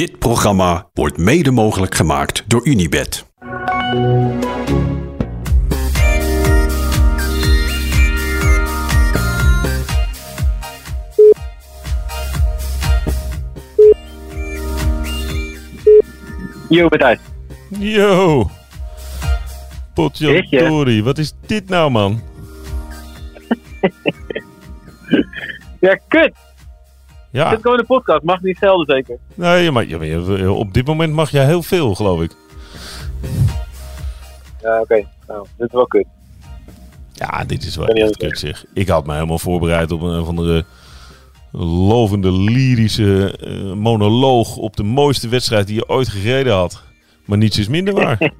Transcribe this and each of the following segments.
Dit programma wordt mede mogelijk gemaakt door Unibed. Yo, Matthijs. Yo. Potjandori, wat is dit nou, man? Ja, kut. Ja, Dit is gewoon een podcast. Mag niet gelden zeker. nee, maar, maar je- op dit moment mag jij heel veel, geloof ik. Ja, oké. Nou, dit is wel kut. Ja, dit is wel echt kut, zeg. Ik had me helemaal voorbereid op een van de lovende, lyrische eh, monoloog op de mooiste wedstrijd die je ooit gereden had. Maar niets is minder waar.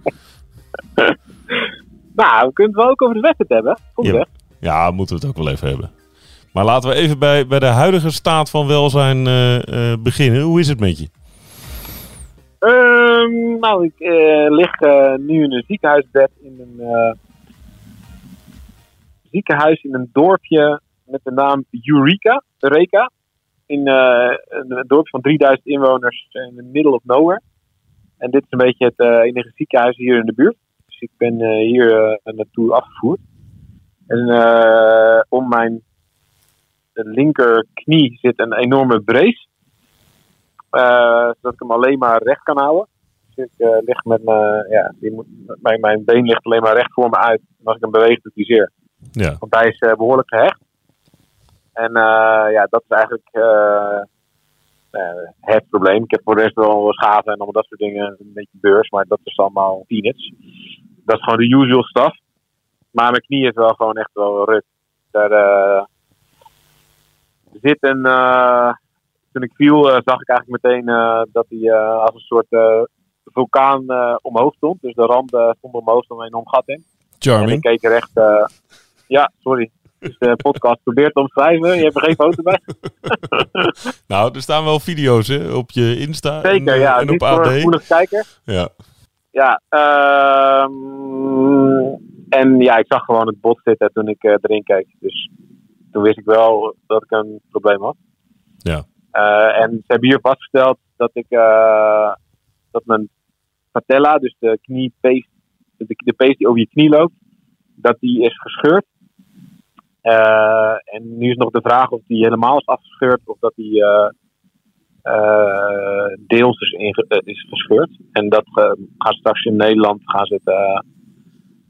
Nou, we kunnen het wel ook over de wedstrijd hebben. Kom Ja. weg. Ja, moeten we het ook wel even hebben. Maar laten we even bij, bij de huidige staat van welzijn eh, eh, beginnen. Hoe is het met je? Ehm, nou, ik eh, lig nu in een ziekenhuisbed in een ziekenhuis in een dorpje met de naam Eureka. Eureka. In een, dorpje van 3000 inwoners in the middle of nowhere. En dit is een beetje het enige ziekenhuis hier in de buurt. Dus ik ben eh, hier naartoe afgevoerd. En om mijn linkerknie zit een enorme brace. Eh, zodat ik hem alleen maar recht kan houden. Dus ik eh, lig met mijn, ja, die moet, mijn, mijn been ligt alleen maar recht voor me uit. En als ik hem beweeg, doet hij zeer. Ja, Want hij is eh, behoorlijk gehecht. En eh, ja, dat is eigenlijk eh, eh, het probleem. Ik heb voor de rest wel schaven en allemaal dat soort dingen. Een beetje beurs, maar dat is allemaal peanuts. Dat is gewoon de usual stuff. Maar mijn knie is wel gewoon echt wel ruk. Daar eh, zit een... eh, toen ik viel, eh, zag ik eigenlijk meteen eh, dat hij als een soort vulkaan omhoog stond. Dus de rand stond omhoog, stond een enorm gat in. En ik charming. keek er echt. ja, sorry. Dus de podcast probeert te omschrijven. Je hebt er geen foto bij. Nou, er staan wel video's hè, op je Insta en, Zeker, eh, ja. en op voor AD. een gevoelige kijker. Ja. Ja, ehm, en ja, ik zag gewoon het bot zitten toen ik erin keek. Dus toen wist ik wel dat ik een probleem had. Ja. Eh, en ze hebben hier vastgesteld dat ik eh, dat mijn patella, dus de kniepees, de, de pees die over je knie loopt, dat die is gescheurd. Eh, en nu is nog de vraag of die helemaal is afgescheurd of dat die deels is, is gescheurd. En dat gaan ze straks in Nederland gaan ze, het,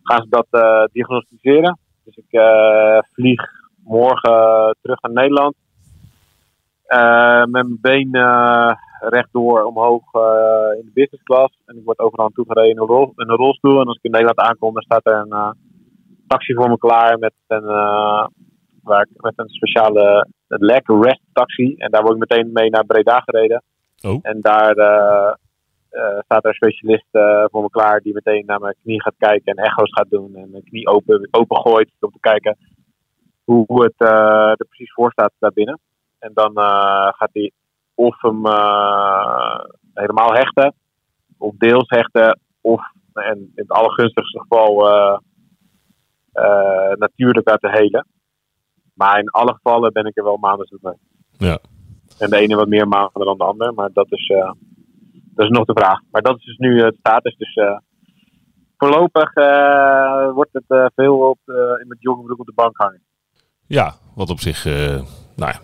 gaan ze dat diagnosticeren. Dus ik vlieg morgen terug naar Nederland. Eh, met mijn been eh, rechtdoor omhoog eh, in de business class. En ik word overal naartoe gereden in een, rol, in een rolstoel. En als ik in Nederland aankom, dan staat er een eh, taxi voor me klaar met een, eh, waar ik, met een speciale leg rest taxi. En daar word ik meteen mee naar Breda gereden. Oh. En daar eh, eh, staat er een specialist eh, voor me klaar die meteen naar mijn knie gaat kijken en echo's gaat doen. En mijn knie open, open gooit om te kijken hoe, hoe het eh, er precies voor staat daarbinnen. En dan eh, gaat hij of hem eh, helemaal hechten, of deels hechten, of en in het allergunstigste geval natuurlijk laten helen. Maar in alle gevallen ben ik er wel maanden zoet mee. Ja. En de ene wat meer maanden dan de ander, maar dat is, dat is nog de vraag. Maar dat is dus nu het status. Dus voorlopig wordt het veel op, in met joggingbroek op de bank hangen. Ja, wat op zich, eh, nou ja,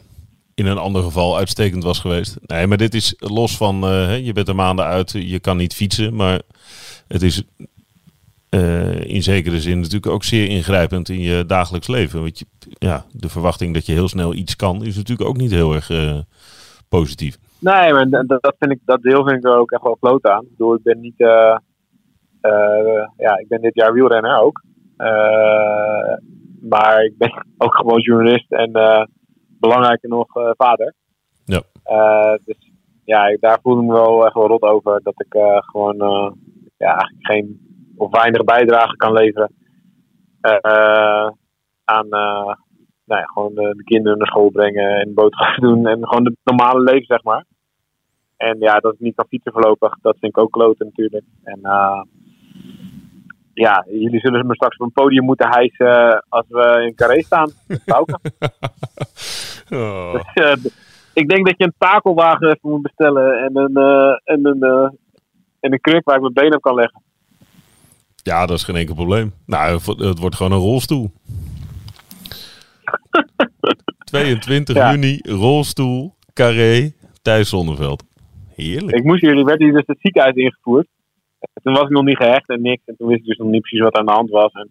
in een ander geval uitstekend was geweest. Nee, maar dit is los van, eh, je bent er maanden uit, je kan niet fietsen, maar het is eh, in zekere zin natuurlijk ook zeer ingrijpend in je dagelijks leven. Want je, ja, de verwachting dat je heel snel iets kan, is natuurlijk ook niet heel erg positief. Nee, maar dat, vind ik, dat deel vind ik er ook echt wel kloot aan. Ik bedoel, ik ben niet, ja, ik ben dit jaar wielrenner ook. Maar ik ben ook gewoon journalist en eh, belangrijker nog eh, vader. Ja. Eh, dus ja, daar voel ik me wel echt wel rot over dat ik gewoon ja, eigenlijk geen of weinig bijdrage kan leveren aan nou ja, gewoon de, de kinderen naar school brengen en boodschappen doen en gewoon het normale leven, zeg maar. En ja, dat ik niet kan fietsen voorlopig, dat vind ik ook kloten natuurlijk. En eh, ja, jullie zullen me straks op een podium moeten hijsen als we in Carré staan. Oh. Dus, eh, Ik denk dat je een takelwagen even moet bestellen en een, eh, en een, eh, en een kruk waar ik mijn benen op kan leggen. Ja, dat is geen enkel probleem. Nou, het wordt gewoon een rolstoel. 22 Ja. juni, rolstoel, carré, Thijs Zonneveld. Heerlijk. Ik moest jullie, werd hier dus het ziekenhuis ingevoerd. En toen was ik nog niet gehecht en niks. En toen wist ik dus nog niet precies wat aan de hand was. En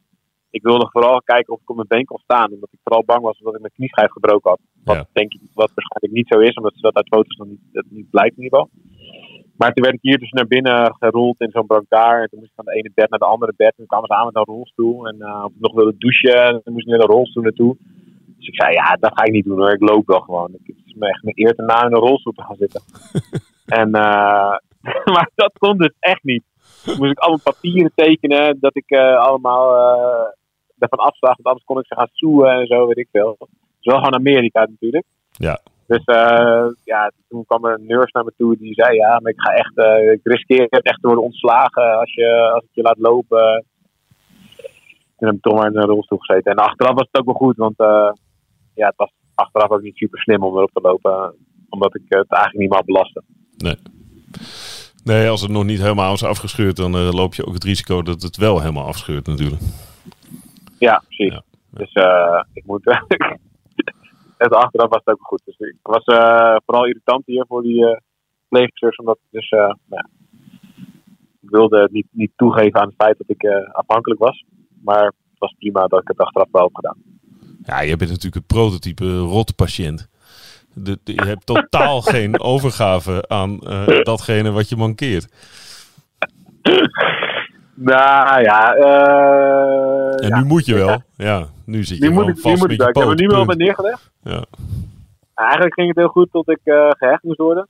ik wilde vooral kijken of ik op mijn been kon staan. Omdat ik vooral bang was dat ik mijn knieschijf gebroken had. Wat, Ja. denk ik, wat waarschijnlijk niet zo is, omdat ze dat uit foto's nog niet, dat niet blijkt in ieder geval. Maar toen werd ik hier dus naar binnen gerold in zo'n brancard. En toen moest ik van de ene bed naar de andere bed. En toen kwamen ze aan met een rolstoel. En of ik nog wilde douchen. En toen moest ik naar de rolstoel naartoe. Dus ik zei, ja, dat ga ik niet doen hoor. Ik loop wel gewoon. Ik- Het is me echt mijn eer te na in een rolstoel te gaan zitten. en, eh, maar dat kon dus echt niet. Moest ik allemaal papieren tekenen. Dat ik eh, allemaal eh ervan afzag. Want anders kon ik ze gaan soeën en zo, weet ik veel. Het is wel gewoon Amerika natuurlijk. Ja. Dus eh, ja, toen kwam er een nurse naar me toe die zei: Ja, maar ik ga echt, eh, ik riskeer het echt te worden ontslagen als, je, als ik je laat lopen. Toen heb ik toch maar in een rolstoel gezeten. En achteraf was het ook wel goed, want eh, ja, het was achteraf ook niet super slim om erop te lopen, omdat ik het eigenlijk niet mag belasten. Nee, als het nog niet helemaal is afgescheurd, dan eh, loop je ook het risico dat het wel helemaal afscheurt natuurlijk. Ja, precies. Ja. Dus eh, ik moet. het achteraf was het ook goed. Dus ik was eh, vooral irritant hier voor die uh, pleegsters, omdat ik dus. nou ik wilde het niet, niet toegeven aan het feit dat ik afhankelijk was. Maar het was prima dat ik het achteraf wel heb gedaan. Ja, je bent natuurlijk het prototype rotpatiënt. De, de- je hebt totaal geen overgave aan eh, datgene wat je mankeert. Nou ja, eh, En ja. nu moet je wel. Ja, nu zit je Nu moet ik, vast moet ik. Ik heb er nu wel bij neergelegd. Ja. Eigenlijk ging het heel goed tot ik eh, gehecht moest worden.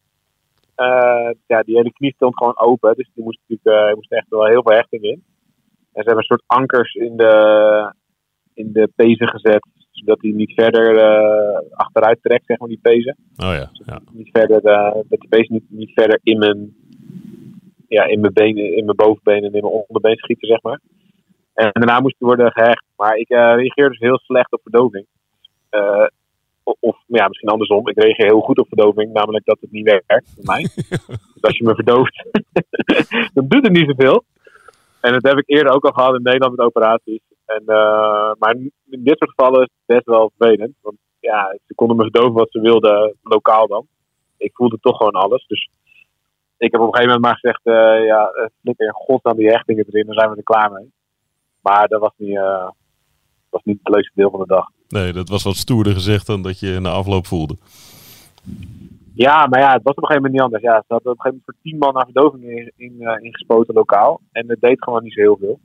Ja, die hele knie stond gewoon open. Dus die moest natuurlijk er moest echt wel heel veel hechting in. En ze hebben een soort ankers in de, in de pezen gezet. Zodat hij niet verder eh, achteruit trekt, zeg maar, die pezen. Oh ja, ja. Niet verder, eh, dat die pezen niet, niet verder in mijn, ja, in mijn benen, in mijn bovenbeen en in mijn onderbeen schieten, zeg maar. En daarna moest hij worden gehecht. Maar ik eh, reageerde dus heel slecht op verdoving. Of, of ja, misschien andersom. Ik reageer heel goed op verdoving, namelijk dat het niet werkt voor mij. dus als je me verdooft, dan doet het niet zoveel. En dat heb ik eerder ook al gehad in Nederland met operaties. En, eh, maar in dit soort gevallen is het best wel vervelend. Want ja, ze konden me verdoven wat ze wilden, lokaal dan. Ik voelde toch gewoon alles. Dus ik heb op een gegeven moment maar gezegd, eh, ja, eh, flikker in godsnaam die hechtingen erin, dan zijn we er klaar mee. Maar dat was niet, was niet het leukste deel van de dag. Nee, dat was wat stoerder gezegd dan dat je na afloop voelde. Ja, maar ja, het was op een gegeven moment niet anders. Ja, ze hadden op een gegeven moment voor tien man naar verdoving in, in, ingespoten lokaal. En het deed gewoon niet zo heel veel.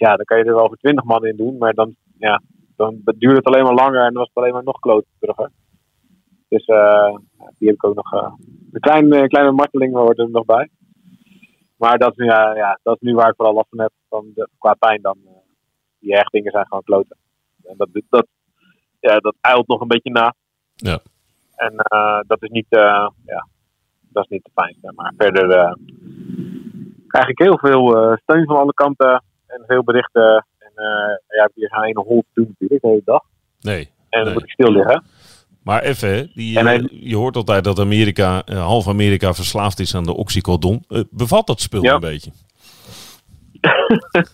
Ja, dan kan je er wel voor twintig man in doen. Maar dan, ja, dan duurde het alleen maar langer en dan was het alleen maar nog kloteriger. Dus eh, ja, die heb ik ook nog... eh een kleine, kleine marteling hoort er nog bij. Maar dat is, nu, ja, ja, dat is nu waar ik vooral last van heb. Van de, qua pijn dan. eh, die hechtingen zijn gewoon kloten. En dat, dat, ja, dat eilt nog een beetje na. Ja. En eh, dat is niet, eh, ja, dat is niet te fijn. Maar verder eh, krijg ik heel veel eh, steun van alle kanten en veel berichten. En eh, ja, hier gaan een hol doen natuurlijk de hele dag. Nee. En dan Nee. moet ik stil liggen. Maar even, hè, die, En eh, hij- je hoort altijd dat Amerika, eh, half Amerika verslaafd is aan de oxycodon. Bevalt dat spul Ja. een beetje?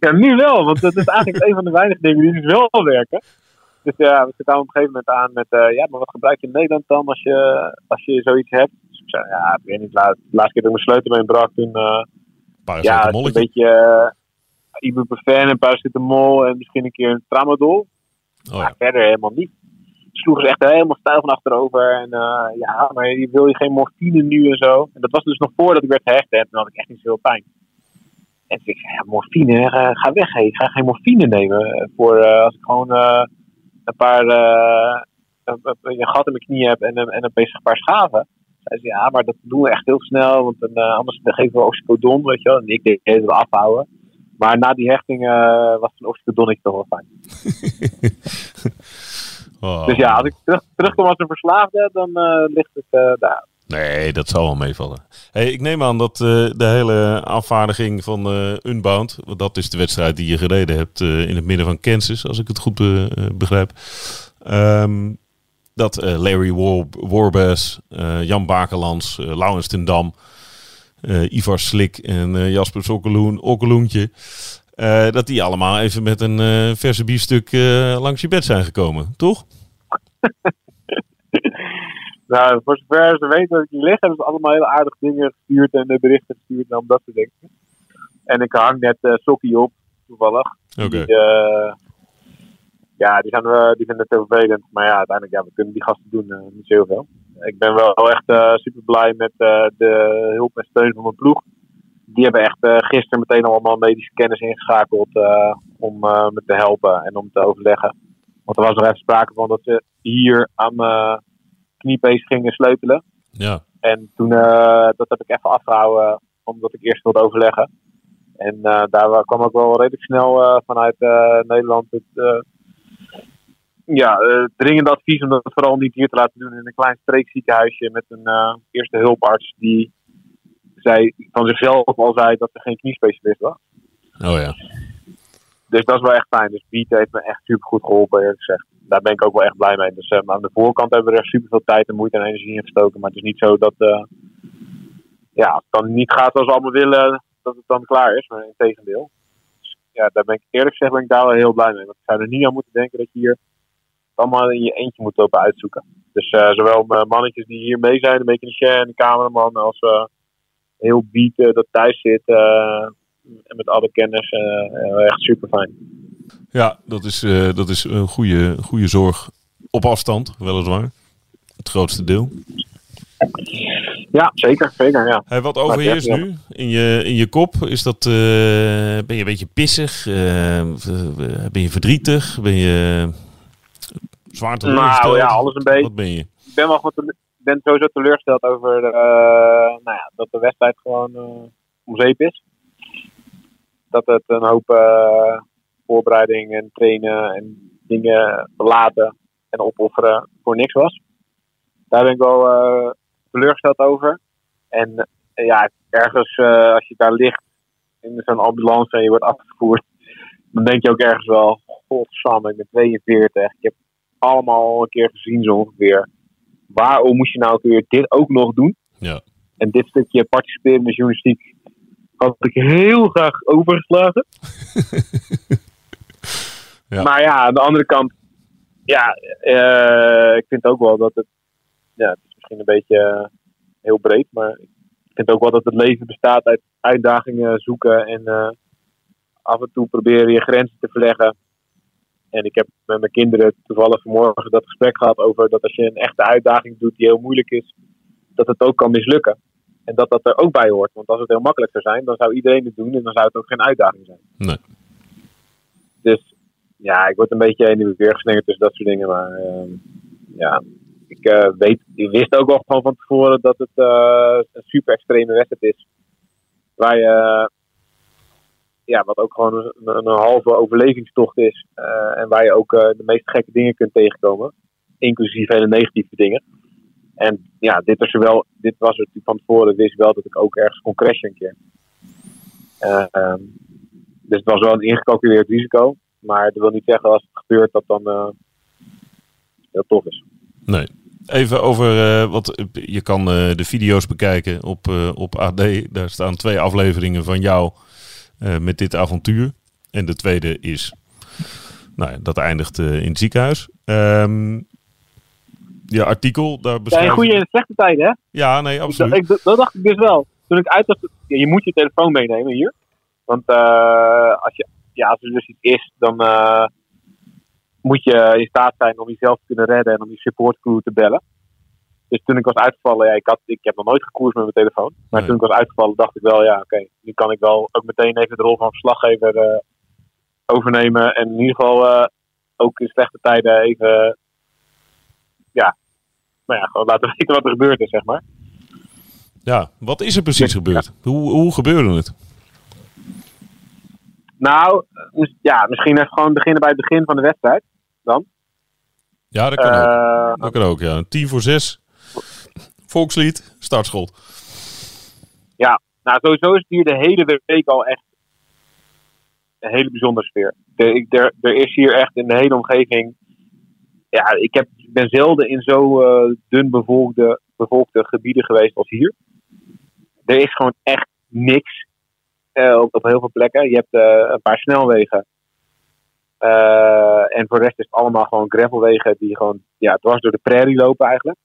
Ja, nu wel, want dat is eigenlijk een van de weinige dingen die dus wel werken. Dus ja, we kwamen op een gegeven moment aan met, ja, maar wat gebruik je in Nederland dan als je, als je zoiets hebt? Dus ik zei, ja, ik weet niet, de laatste keer dat ik mijn sleutelbeen brak, toen, eh, ja, een beetje uh, ibuprofen en paracetamol en misschien een keer een tramadol. Oh Maar ja. verder helemaal niet. Sloegen ze echt helemaal stijl van achterover. En eh, ja, maar je wil je geen morfine nu en zo. En dat was dus nog voordat ik werd gehecht. En toen had ik echt niet zoveel pijn. En toen ik zei, ja, morfine, eh, ga weg. hè. Ik ga geen morfine nemen. eh, Voor als ik gewoon een paar, een, gat in mijn knie heb en, een- en een paar schaven. Zei ze, ja, maar dat doen we echt heel snel. Want dan, anders geven we oxycodon, weet je wel. En ik deed het afhouden. Maar na die hechting eh, was een oxycodonnetje toch wel fijn. Oh. Dus ja, als ik terug, terugkom als een verslaafde, dan eh, ligt het eh, daar. Nee, dat zal wel meevallen. Hey, ik neem aan dat de hele afvaardiging van eh, Unbound, want dat is de wedstrijd die je gereden hebt in het midden van Kansas, als ik het goed be- begrijp. Ehm, dat Larry War Jan Bakelands, uh, Laurens ten Dam, Ivar Slik en Jasper Sokkeloen, Okkeloentje, dat die allemaal even met een verse biefstuk langs je bed zijn gekomen, toch? nou, voor zover ze weten dat ik die liggen, hebben ze allemaal hele aardige dingen gestuurd en berichten gestuurd om dat te denken. En ik hang net Sokkie op, toevallig. Oké. Okay ja, die, gaan we, die vinden het heel vervelend. Maar ja, uiteindelijk, ja, we kunnen die gasten doen uh, niet zo heel veel. Ik ben wel echt uh, super blij met uh, de hulp en steun van mijn ploeg. Die hebben echt gisteren meteen allemaal medische kennis ingeschakeld om me te helpen en om te overleggen. Want er was nog even sprake van dat ze hier aan mijn kniepees gingen sleutelen. Ja. En toen, dat heb ik even afgehouden, omdat ik eerst wilde overleggen. En daar kwam ook wel redelijk snel vanuit Nederland het ja, uh, dringend advies om dat vooral niet hier te laten doen in een klein streekziekenhuisje met een uh, eerste hulparts die zei, van zichzelf al zei dat er geen kniespecialist was. Oh ja. Dus dat is wel echt fijn. Dus Piet heeft me echt super goed geholpen, eerlijk gezegd. Daar ben ik ook wel echt blij mee. Dus uh, aan de voorkant hebben we er super veel tijd en moeite en energie in gestoken. Maar het is niet zo dat, ja, als het dan niet gaat zoals we allemaal willen, dat het dan klaar is. Maar in tegendeel. Dus, ja, daar ben ik eerlijk gezegd ben ik daar wel heel blij mee. Want ik zou er niet aan moeten denken dat je hier allemaal in je eentje moet lopen uitzoeken. Dus uh, zowel mannetjes die hier mee zijn, een beetje de share en de cameraman, als uh, heel beat dat thuis zit en met alle kennis. echt super fijn. Ja, dat is, dat is een goede, goede zorg op afstand, weliswaar. Het grootste deel. Ja, zeker. zeker ja. Hey, wat overheerst nu in je, in je kop? Is dat, ben je een beetje pissig? ben je verdrietig? Ben je Zwaar teleurgesteld? Nou ja, alles een beetje. Wat ben je? Ik ben, wel gewoon ben sowieso teleurgesteld over uh, nou ja, dat de wedstrijd gewoon uh, om zeep is. Dat het een hoop uh, voorbereiding en trainen en dingen verlaten en opofferen voor niks was. Daar ben ik wel teleurgesteld over. En ja, ergens als je daar ligt in zo'n ambulance en je wordt afgevoerd, dan denk je ook ergens wel, godsamme, ik ben 42. Ik heb allemaal al een keer gezien zo ongeveer. Waarom moest je nou weer dit ook nog doen? Ja. En dit stukje participeren in de journalistiek had ik heel graag overgeslagen. ja. Maar ja, aan de andere kant, ja, uh, ik vind ook wel dat het, ja, het is misschien een beetje uh, heel breed, maar ik vind ook wel dat het leven bestaat uit uitdagingen zoeken en uh, af en toe proberen je grenzen te verleggen. En ik heb met mijn kinderen toevallig vanmorgen dat gesprek gehad over dat als je een echte uitdaging doet die heel moeilijk is, dat het ook kan mislukken. En dat dat er ook bij hoort. Want als het heel makkelijk zou zijn, dan zou iedereen het doen en dan zou het ook geen uitdaging zijn. Nee. Dus ja, ik word een beetje heen en weer geslingerd tussen dat soort dingen. Maar uh, ja, ik, uh, weet, ik wist ook al gewoon van tevoren dat het uh, een super extreme wedstrijd is. Waar je ja, wat ook gewoon een, een halve overlevingstocht is. Uh, en waar je ook uh, de meest gekke dingen kunt tegenkomen. Inclusief hele negatieve dingen. En ja, dit, is wel, dit was het van tevoren. Wist wel dat ik ook ergens kon crashen een keer. Uh, um, dus het was wel een ingecalculeerd risico. Maar dat wil niet zeggen als het gebeurt dat dan heel tof is. Nee. Even over wat je kan de video's bekijken op, op AD. Daar staan twee afleveringen van jou met dit avontuur. En de tweede is, nou ja, dat eindigt uh, in het ziekenhuis. Um, je artikel, daar beschrijf Ja, goede en slechte tijden, hè? Ja, nee, absoluut. Ik, ik, dat dacht ik dus wel. Toen ik uit ja, je moet je telefoon meenemen hier. Want uh, als, je, ja, als er dus iets is, dan moet je in staat zijn om jezelf te kunnen redden en om je supportcrew te bellen. Dus toen ik was uitgevallen, ja, ik, had, ik heb nog nooit gekoerst met mijn telefoon. Maar nee. toen ik was uitgevallen, dacht ik wel, ja, oké, okay, nu kan ik wel ook meteen even de rol van verslaggever uh, overnemen. En in ieder geval uh, ook in slechte tijden even, ja, nou ja, gewoon laten weten wat er gebeurd is, zeg maar. Ja, wat is er precies ja. gebeurd? Hoe, hoe gebeurde het? Nou, ja, misschien even gewoon beginnen bij het begin van de wedstrijd dan. Ja, dat kan uh, ook. Dat kan ook, ja. Tien voor zes. Volkslied, startschot. Ja, nou sowieso is het hier de hele week al echt een hele bijzondere sfeer. Er, er, er is hier echt in de hele omgeving. Ja, ik heb ben zelden in zo eh, dun bevolkte, bevolkte gebieden geweest als hier. Er is gewoon echt niks eh, op, op heel veel plekken. Je hebt eh, een paar snelwegen. En voor de rest is het allemaal gewoon gravelwegen die gewoon ja, dwars door de prairie lopen eigenlijk.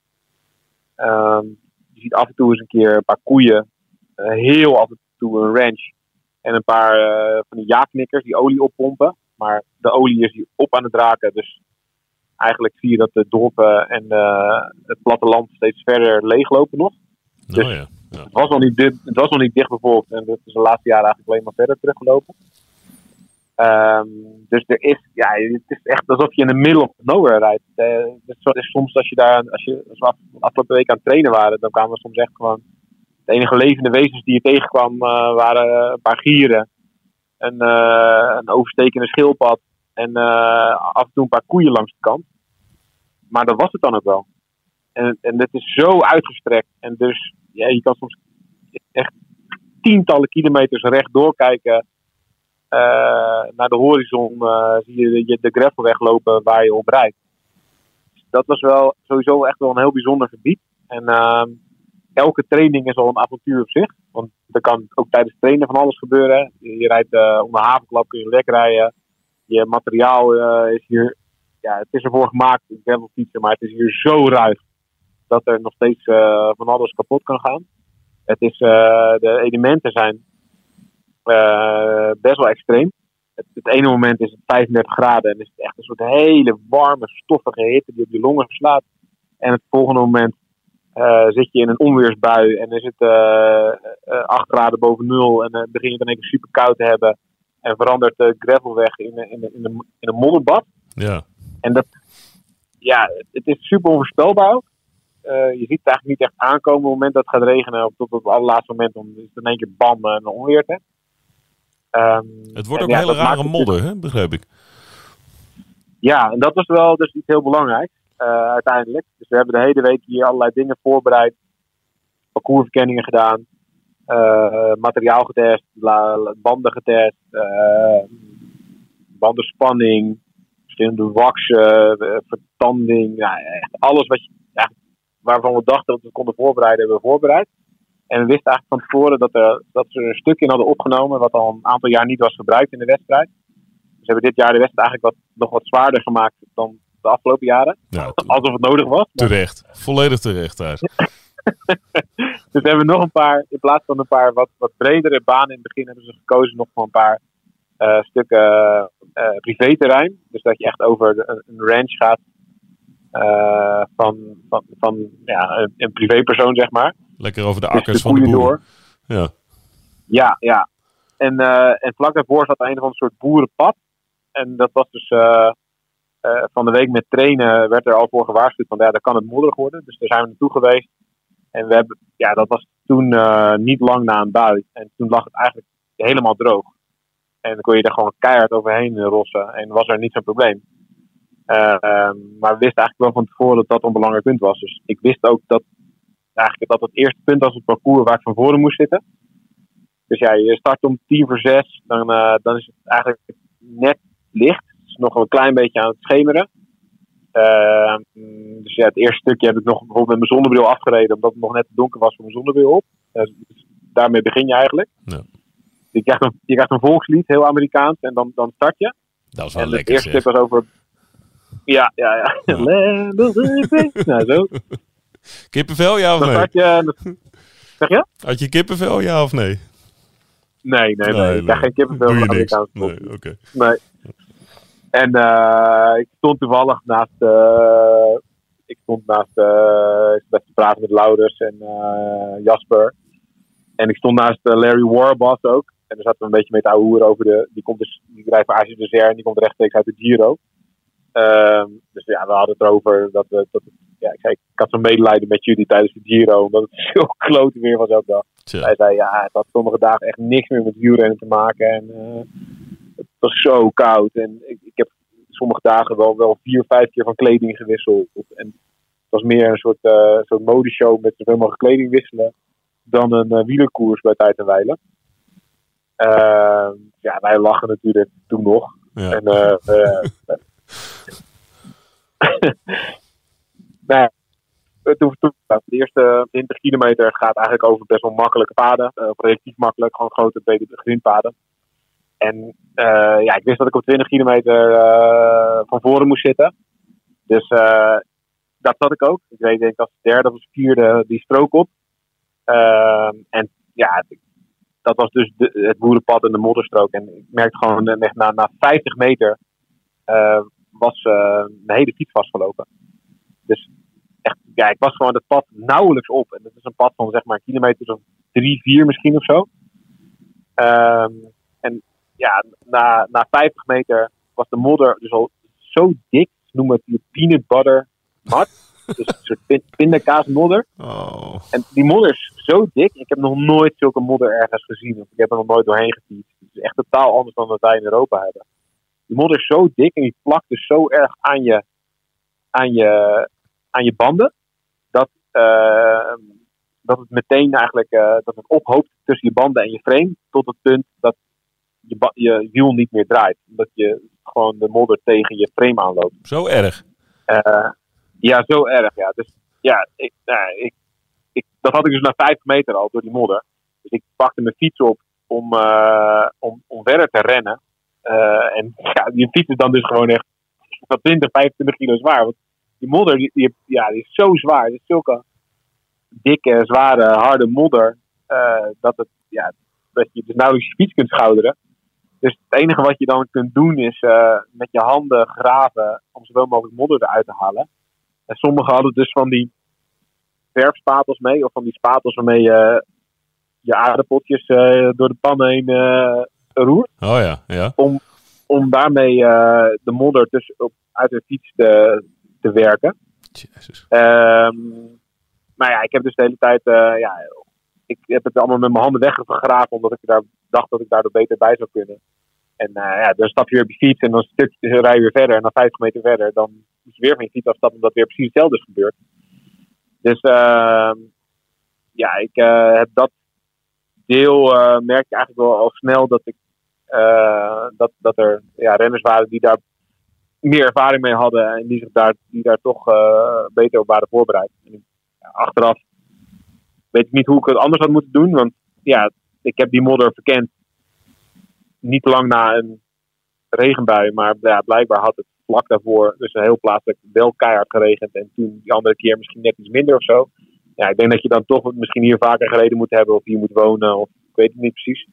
Ehm, je ziet af en toe eens een keer een paar koeien. eh, heel af en toe een ranch. En een paar eh, van die jaaknikkers die olie oppompen. Maar de olie is hier op aan het raken. Dus eigenlijk zie je dat de dorpen en eh, het platteland steeds verder leeglopen nog. Dus- oh ja. Het was nog niet, dit, het was nog niet dicht bevolkt en dat is de laatste jaren eigenlijk alleen maar verder teruggelopen. Ehm, dus er is, ja, het is echt alsof je in de middle of nowhere rijdt. Eh, is soms als je daar, als je we af- afgelopen week aan het trainen waren, dan kwamen we soms echt gewoon, de enige levende wezens die je tegenkwam eh, waren een paar gieren, een, eh, een overstekende schildpad en af en toe een paar koeien langs de kant. Maar dat was het dan ook wel. En, en het is zo uitgestrekt en dus ja, je kan soms echt tientallen kilometers rechtdoor kijken naar de horizon. eh, zie je de, de gravelweg lopen waar je op rijdt. Dat was wel sowieso echt wel een heel bijzonder gebied. En ehm, elke training is al een avontuur op zich. Want er kan ook tijdens trainen van alles gebeuren. Je, rijdt eh, onder havenklap, kun je lek rijden. Je materiaal eh, is hier... Ja, het is ervoor gemaakt, gravelfietsen, maar het is hier zo ruig dat er nog steeds eh, van alles kapot kan gaan. Het is, eh, de elementen zijn eh, best wel extreem. Het, het ene moment is het 35 graden en is het echt een soort hele warme, stoffige hitte die op je longen slaat. En het volgende moment eh, zit je in een onweersbui en is het eh, eh, 8 graden boven nul en dan begin je dan even super koud te hebben. En verandert de gravelweg in, een- in, een- in, een, in een modderbad. Ja. En dat, ja, het is super onvoorspelbaar ook. Eh, je ziet het eigenlijk niet echt aankomen op het moment dat het gaat regenen. Of tot op het allerlaatste moment om is het in één keer bam en een onweer. te. Ehm, Het wordt ook ja, hele rare modder, hè? begreep ik. Ja, en dat was wel dus iets heel belangrijks eh, uiteindelijk. Dus we hebben de hele week hier allerlei dingen voorbereid. Parcoursverkenningen gedaan. eh, materiaal getest. banden getest. eh, bandenspanning. Verschillende eh, vertanding. Ja, echt alles wat je, ja, waarvan we dachten dat we konden voorbereiden, hebben we voorbereid. En we wisten eigenlijk van tevoren dat, er, dat ze er een stuk in hadden opgenomen. wat al een aantal jaar niet was gebruikt in de wedstrijd. Dus we hebben dit jaar de wedstrijd eigenlijk wat, nog wat zwaarder gemaakt dan de afgelopen jaren. Ja, Alsof het nodig was. Maar- terecht. Volledig terecht daar. dus we hebben nog een paar, in plaats van een paar wat, wat bredere banen in het begin, hebben ze gekozen nog voor een paar eh, stukken eh privéterrein. Dus dat je echt over de- een, een ranch gaat eh, van, van, van ja, een, een privépersoon, zeg maar. Lekker over de akkers de van de boer. door. Ja. Ja, ja. En, eh, en vlak daarvoor zat een of ander soort boerenpad. En dat was dus eh, eh, van de week met trainen werd er al voor gewaarschuwd van ja, daar kan het modderig worden. Dus daar zijn we naartoe geweest. En we hebben, ja, dat was toen niet lang na een bui. En toen lag het eigenlijk helemaal droog. En dan kon je er gewoon keihard overheen rossen. En was er niet zo'n probleem. Eh, ehm, maar we wisten eigenlijk wel van tevoren dat dat een belangrijk punt was. Dus ik wist ook dat eigenlijk dat het eerste punt was het parcours waar ik van voren moest zitten. Dus ja, je start om tien voor zes, dan, eh, dan is het eigenlijk net licht. Het is nog een klein beetje aan het schemeren. Eh, dus ja, het eerste stukje heb ik nog bijvoorbeeld met mijn zonnebril afgereden, omdat het nog net te donker was voor mijn zonnebril op. Dus daarmee begin je eigenlijk. Ja. Je, krijgt een, je krijgt een volkslied, heel Amerikaans, en dan, dan start je. Dat is wel en het lekker eerste zeg. stuk was over. Ja, ja, ja. Nou, zo. Kippenvel, ja of nee? start je. dat- Zeg je? Had je kippenvel, ja of nee? Nee, nee, nee. Ik krijg geen kippenvel Doe je niks. Nee, oké. Nee. En eh, ik stond toevallig naast. eh, ik stond naast. eh ik te praten met Laurens en Jasper. En ik stond naast Larry Warbass ook. En daar zaten we een beetje mee te over de. Die, komt dus, die rijdt voor Azië de Zer en die komt rechtstreeks uit de Giro. Ehm, dus ja, we hadden het erover dat we. Dat, het- ja, ik, had zo'n medelijden met jullie tijdens de Giro, omdat het zo klote weer was ook dag. Hij zei, ja, het had sommige dagen echt niks meer met wielrennen te maken. En eh, het was zo koud. En ik, ik heb sommige dagen wel, wel vier, vijf keer van kleding gewisseld. En het was meer een soort, eh soort modeshow met zoveel mogelijk kleding wisselen. Dan een eh, wielerkoers bij tijd en wijlen. Ehm, ja, wij lachen natuurlijk toen nog. Ja. En, nou toen, toen, de eerste 20 kilometer gaat eigenlijk over best wel makkelijke paden. Uh, relatief makkelijk, gewoon grote, brede grindpaden. En uh, ja, ik wist dat ik op 20 kilometer uh, van voren moest zitten. Dus dat zat ik ook. Ik reed denk ik als derde of vierde die strook op. Ehm, en ja, dat was dus de, het boerenpad en de modderstrook. En ik merkte gewoon na, na 50 meter was mijn hele fiets vastgelopen. Dus ja, ik was gewoon het pad nauwelijks op. En dat is een pad van zeg maar een kilometer of drie, vier misschien of zo. Um, en ja, na, na 50 meter was de modder dus al zo dik. Ze noemen het peanut butter mud. dus een soort pindakaas modder. Oh. En die modder is zo dik. Ik heb nog nooit zulke modder ergens gezien. Ik heb er nog nooit doorheen gefietst. Het is echt totaal anders dan wat wij in Europa hebben. Die modder is zo dik en die plakt dus zo erg aan je, aan je, aan je banden. Dat, uh, dat het meteen eigenlijk uh, dat het ophoopt tussen je banden en je frame. Tot het punt dat je, je wiel niet meer draait. Omdat je gewoon de modder tegen je frame aanloopt. Zo erg? Uh, ja, zo erg. Ja. Dus ja, ik, nou, ik, ik, dat had ik dus na 50 meter al door die modder. Dus ik pakte mijn fiets op om, om, om verder te rennen. en ja, die fiets is dan dus gewoon echt 20, 25 kilo zwaar. Want die modder, die, die, ja, die is zo zwaar. Het is zulke dikke, zware, harde modder. Uh, dat, het, ja, dat je dus nauwelijks je fiets kunt schouderen. Dus het enige wat je dan kunt doen is uh, met je handen graven om zoveel mogelijk modder eruit te halen. En sommigen hadden dus van die verfspatels mee, of van die spatels waarmee je je aardappeltjes uh, door de pan heen roert. Oh ja, ja. Om, om daarmee de modder dus op, uit de fiets te, te werken. Jezus. Um, maar ja, ik heb dus de hele tijd, uh, ja, ik heb het allemaal met mijn handen weggegraven, omdat ik daar dacht dat ik daardoor beter bij zou kunnen. En uh, ja, dan stap je weer op je fiets en dan stukje rij je weer verder. En dan 50 meter verder, dan moet je weer van je fiets afstappen, omdat weer precies hetzelfde is gebeurd. Dus uh, ja, ik uh, heb dat deel, merk je eigenlijk wel al snel dat ik dat, dat er ja, renners waren die daar meer ervaring mee hadden en die zich daar, die daar toch uh, beter op waren voorbereid. En, achteraf weet ik niet hoe ik het anders had moeten doen, want ja, ik heb die modder verkend niet lang na een regenbui, maar ja, blijkbaar had het vlak daarvoor dus een heel plaatselijk wel keihard geregend en toen die andere keer misschien net iets minder of zo. Ja, ik denk dat je dan toch misschien hier vaker gereden moet hebben of hier moet wonen of ik weet het niet precies.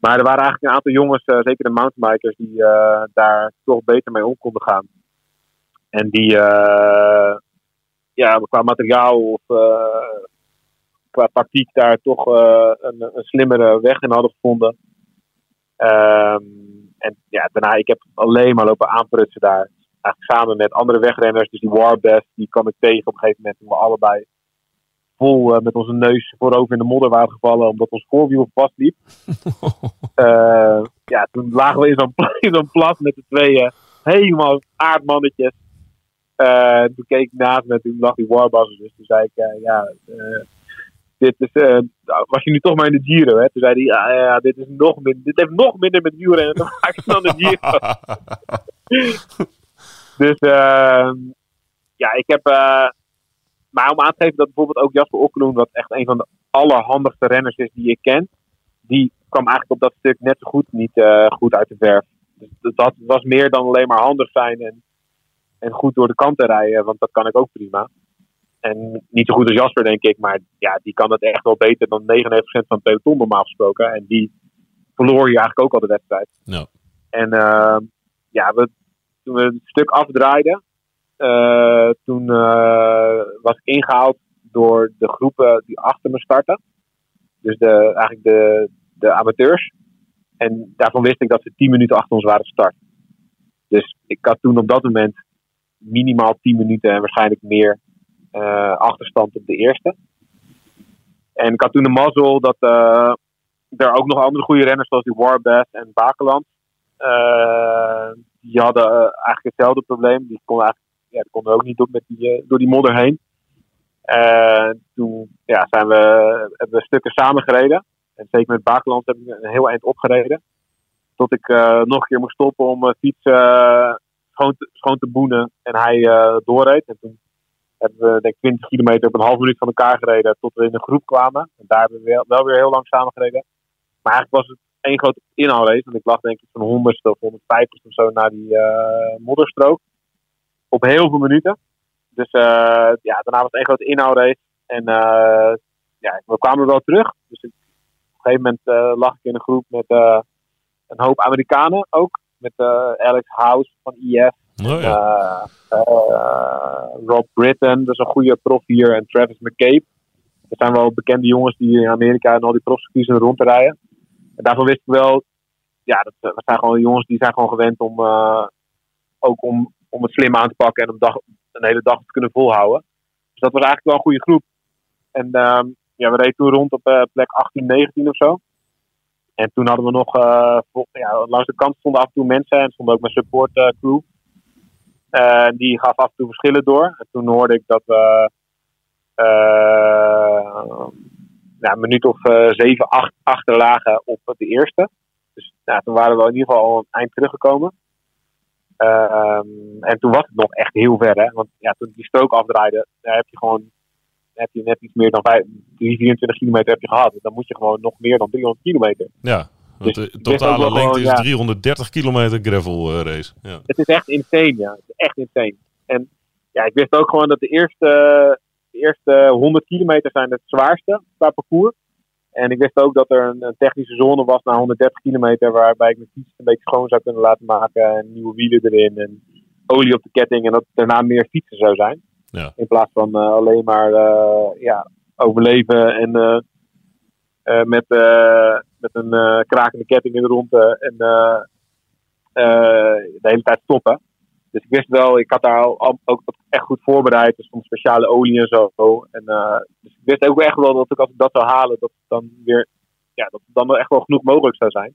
Maar er waren eigenlijk een aantal jongens, uh, zeker de mountainbikers, die uh, daar toch beter mee om konden gaan. En die uh, ja, qua materiaal of qua tactiek daar toch een, een, slimmere weg in hadden gevonden. Um, en ja, daarna, ik heb alleen maar lopen aanprutsen daar. Eigenlijk samen met andere wegrenners. Dus die Warbest, die kwam ik tegen op een gegeven moment. Toen we allebei vol uh, met onze neus voorover in de modder waren gevallen omdat ons voorwiel vastliep. uh, ja, toen lagen we in zo'n zo plas met de tweeën helemaal aardmannetjes. Uh, toen keek ik naast me en toen lag die Warbuzzer. Dus toen zei ik, ja, dit is, was je nu toch maar in de Giro, hè? Toen zei hij, ja, ja dit, is nog minder, dit heeft nog minder met wielrennen te maken dan de Giro. dus ehm, ja, ik heb maar om aan te geven dat bijvoorbeeld ook Jasper Okkeloen, wat echt een van de allerhandigste renners is die ik ken, die kwam eigenlijk op dat stuk net zo goed niet uh, goed uit de verf. Dus dat was meer dan alleen maar handig zijn en, en goed door de kanten rijden, want dat kan ik ook prima. En niet zo goed als Jasper, denk ik, maar ja, die kan het echt wel beter dan 99% van het peloton normaal gesproken. En die verloor hier eigenlijk ook al de wedstrijd. No. En uh, ja, we, toen we het stuk afdraaiden, toen uh, was ik ingehaald door de groepen die achter me starten. Dus de, eigenlijk de, de amateurs. En daarvan wist ik dat ze 10 minuten achter ons waren gestart. Dus ik had toen op dat moment minimaal 10 minuten en waarschijnlijk meer uh, achterstand op de eerste. En ik had toen de mazzel dat uh, er ook nog andere goede renners zoals die Warbath en Bakeland. Die hadden eigenlijk hetzelfde probleem. Die konden eigenlijk ja, die konden ook niet door, met die, uh, door die modder heen. Toen ja, zijn we, hebben we stukken samen gereden. En zeker met Bakeland heb ik een heel eind opgereden. Tot ik uh, nog een keer moest stoppen om mijn fiets schoon, te, schoon te boenen. En hij doorreed. En toen hebben we denk ik 20 kilometer op een half minuut van elkaar gereden tot we in een groep kwamen. En daar hebben we wel, weer heel lang samen gereden. Maar eigenlijk was het één grote inhaalrace. Want ik lag denk ik van 100 of 150 of zo naar die modderstrook. Op heel veel minuten. Dus uh, ja, daarna was het één grote inhaalrace. En uh, ja, we kwamen wel terug. Dus ik, op een gegeven moment lag ik in een groep met een hoop Amerikanen ook. Met Alex House van IF. Oh, ja. Rob Britton, dat is een goede prof hier. En Travis McCabe. Dat zijn wel bekende jongens die in Amerika en al die profs kiezen rond te rijden. En daarvan wist ik wel, ja, dat, dat zijn gewoon jongens die zijn gewoon gewend om ook om, om het slim aan te pakken en om dag, een hele dag te kunnen volhouden. Dus dat was eigenlijk wel een goede groep. En uh, ja, we reden toen rond op uh, plek 18, 19 of zo. En toen hadden we nog, uh, ja, langs de kant stonden af en toe mensen en stonden ook mijn support crew. die gaf af en toe verschillen door. En toen hoorde ik dat we ja, een minuut of uh, 7, 8 achterlagen op de eerste. Dus nou, toen waren we in ieder geval al een eind teruggekomen. Uh, en toen was het nog echt heel ver, hè? Want ja, toen die strook afdraaide, daar heb je gewoon heb je net iets meer dan 5, 24 kilometer heb je gehad. Dan moet je gewoon nog meer dan 300 kilometer. Ja, want dus de totale lengte gewoon, is ja, 330 kilometer gravel uh, race. Ja. Het is echt insane, ja. Het is echt insane. En ja, ik wist ook gewoon dat de eerste de eerste 100 kilometer zijn het zwaarste qua parcours. En ik wist ook dat er een, technische zone was na 130 kilometer, waarbij ik mijn fiets een beetje schoon zou kunnen laten maken. En nieuwe wielen erin en olie op de ketting. En dat daarna meer fietsen zou zijn. Ja. In plaats van uh, alleen maar uh, ja, overleven en uh, met, met een krakende ketting in de ronde en de hele tijd stoppen. Dus ik wist wel, ik had daar al, ook echt goed voorbereid. Er stond speciale olie en zo. En, uh, dus ik wist ook echt wel dat ik, als ik dat zou halen, dat het dan weer, ja, dat dan echt wel genoeg mogelijk zou zijn.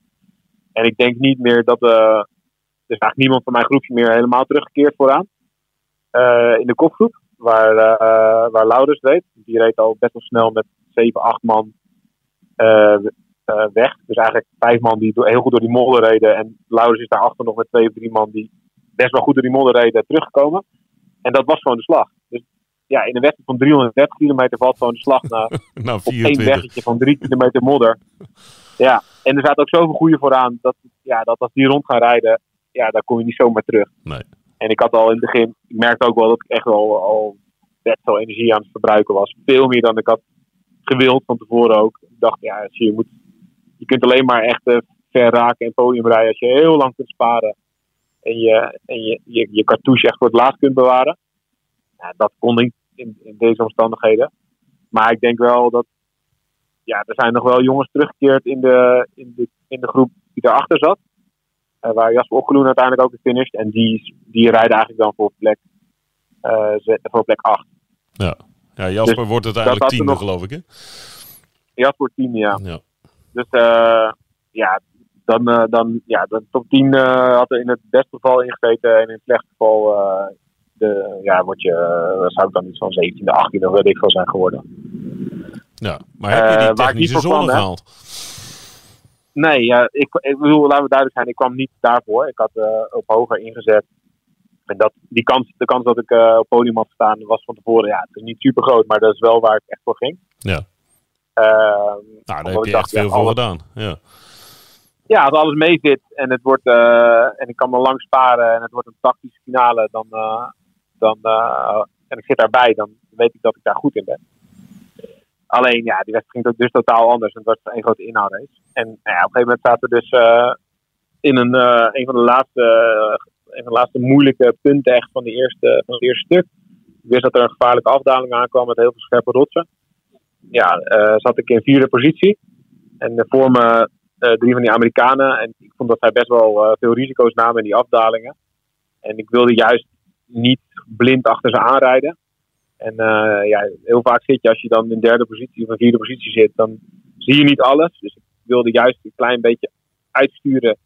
En ik denk niet meer dat, uh, er eigenlijk niemand van mijn groepje meer helemaal teruggekeerd vooraan. Uh, in de kopgroep, waar, waar Laurens reed. Die reed al best wel snel met 7, 8 man weg. Dus eigenlijk vijf man die heel goed door die modder reden. En Laurens is daarachter nog met twee of drie man die best wel goed door die modder reden teruggekomen. En dat was gewoon de slag. Dus ja, in een wedstrijd van 330 kilometer valt gewoon de slag naar nou, op één weggetje van 3 kilometer modder. Ja, en er zaten ook zoveel goede vooraan dat, ja, dat als die rond gaan rijden, ja, daar kom je niet zomaar terug. Nee. En ik had al in het begin, ik merkte ook wel dat ik echt wel al best veel energie aan het verbruiken was. Veel meer dan ik had gewild van tevoren ook. Ik dacht, ja, je, moet, je kunt alleen maar echt uh, ver raken en podium rijden als je heel lang kunt sparen en je, en je, je, je cartouche echt voor het laatst kunt bewaren. Ja, dat kon niet in, in, deze omstandigheden. Maar ik denk wel dat ja, er zijn nog wel jongens teruggekeerd in de, in de, in de groep die daarachter zat. Uh, waar Jasper Okkeloen uiteindelijk ook is finished. En die, die rijden eigenlijk dan voor plek, uh, voor plek 8. Ja, ja Jasper dus wordt het eigenlijk tiende, nog... geloof ik, hè? Jasper wordt tiende, ja. ja. Dus uh, ja, dan, uh, dan ja, de top 10 uh, had er in het beste geval ingezeten en in het slechte geval uh, de, ja, word je, zou ik dan iets van 17e, 18e of weet ik veel zijn geworden. Ja, maar heb je die technische zone gehaald? Nee, ik, ik bedoel, laten we duidelijk zijn, ik kwam niet daarvoor. Ik had op hoger ingezet. En dat, die kans, de kans dat ik op podium had staan was van tevoren, ja, het is niet super groot, maar dat is wel waar ik echt voor ging. Ja. Ehm, nou, daar heb je echt veel voor gedaan. Ja ja, als alles mee zit en het wordt uh, en ik kan me lang sparen en het wordt een tactische finale, dan, uh, dan uh, en ik zit daarbij, dan weet ik dat ik daar goed in ben. Alleen ja, die wedstrijd ging dus totaal anders en het was een grote inhoudrace. En nou ja, op een gegeven moment zaten we dus in een, een van de laatste, een van de laatste moeilijke punten echt van, de eerste, van het eerste stuk. Ik wist dat er een gevaarlijke afdaling aankwam met heel veel scherpe rotsen. Ja, zat ik in vierde positie. En voor me drie van die Amerikanen. En ik vond dat zij best wel uh, veel risico's namen in die afdalingen. En ik wilde juist niet blind achter ze aanrijden. En uh, ja, heel vaak zit je als je dan in derde positie of een vierde positie zit, dan zie je niet alles. Dus ik wilde juist een klein beetje uitsturen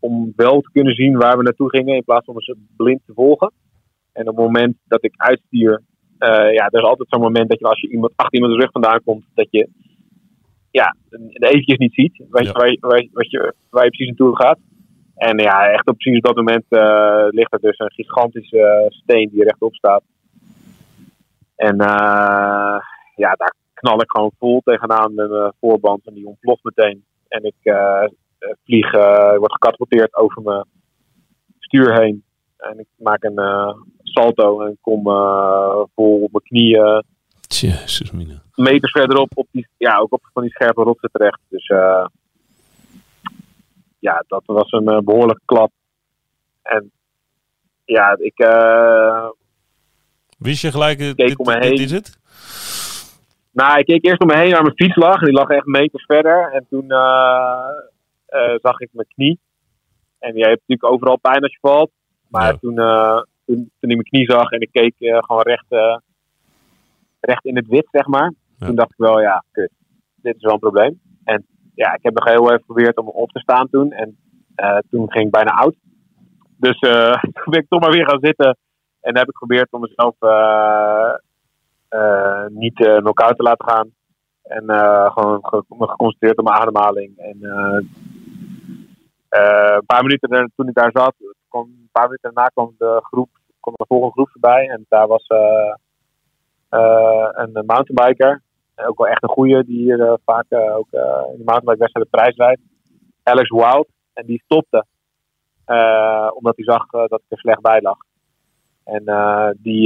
om wel te kunnen zien waar we naartoe gingen in plaats van ze blind te volgen. En op het moment dat ik uitstuur, ja, er is altijd zo'n moment dat je als je iemand achter iemands rug vandaan komt, dat je ja, eventjes niet ziet. Weet je, waar, waar, wat je, waar je precies naartoe gaat. En ja, echt op precies dat moment uh, ligt er dus een gigantische uh, steen die rechtop staat. En eh, ja, daar knal ik gewoon vol tegenaan met mijn voorband en die ontploft meteen. En ik eh, vlieg, word gecatapulteerd over mijn stuur heen. En ik maak een salto en kom vol op mijn knieën. Jezus. Meters verderop, op die, ja, ook op van die scherpe rotsen terecht. Dus uh, ja, dat was een behoorlijke klap. En ja, ik. Wist je gelijk, dit, om me dit heen. is het? Nou, ik keek eerst om me heen waar mijn fiets lag. En die lag echt meters verder. En toen zag ik mijn knie. En je hebt natuurlijk overal pijn als je valt. Maar Ja. toen, uh, toen, toen ik mijn knie zag en ik keek uh, gewoon recht, uh, recht in het wit, zeg maar. Ja. Toen dacht ik wel, ja, kut. Dit is wel een probleem. En ja, ik heb nog heel even geprobeerd om op te staan toen. En uh, toen ging ik bijna oud. Dus toen ben ik toch maar weer gaan zitten. En heb ik geprobeerd om mezelf niet knock-out te laten gaan. En gewoon ge me geconcentreerd op mijn ademhaling. En uh, een paar minuten er, toen ik daar zat, kwam, een paar minuten daarna kwam de groep, kwam de volgende groep voorbij. En daar was uh, uh, een mountainbiker. Ook wel echt een goeie, die hier vaak ook in de mountainbike de prijs rijdt. Alex Wild. En die stopte. omdat hij zag dat ik er slecht bij lag. En die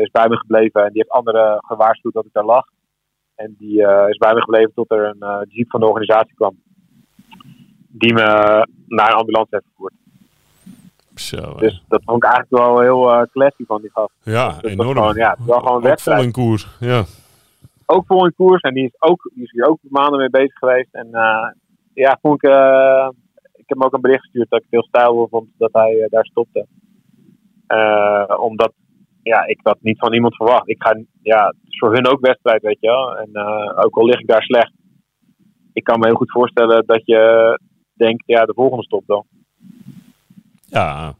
is bij me gebleven en die heeft anderen gewaarschuwd dat ik daar lag. En die is bij me gebleven tot er een jeep van de organisatie kwam die me naar een ambulance heeft vervoerd. Zo, dus dat vond ik eigenlijk wel heel uh, classy van die gast. Ja, dus enorm. Gewoon, ja, het is wel gewoon wedstrijd. vol in koers, ja. Ook vol in koers en die is, ook, die is hier ook maanden mee bezig geweest. En uh, ja, vond ik, uh, ik heb hem ook een bericht gestuurd dat ik het heel stijl vond dat hij daar stopte. omdat ja, ik dat niet van iemand verwacht. Ik ga, ja, het is voor hun ook wedstrijd, weet je wel. En ook al lig ik daar slecht, ik kan me heel goed voorstellen dat je denkt, ja, de volgende stopt dan. Ja,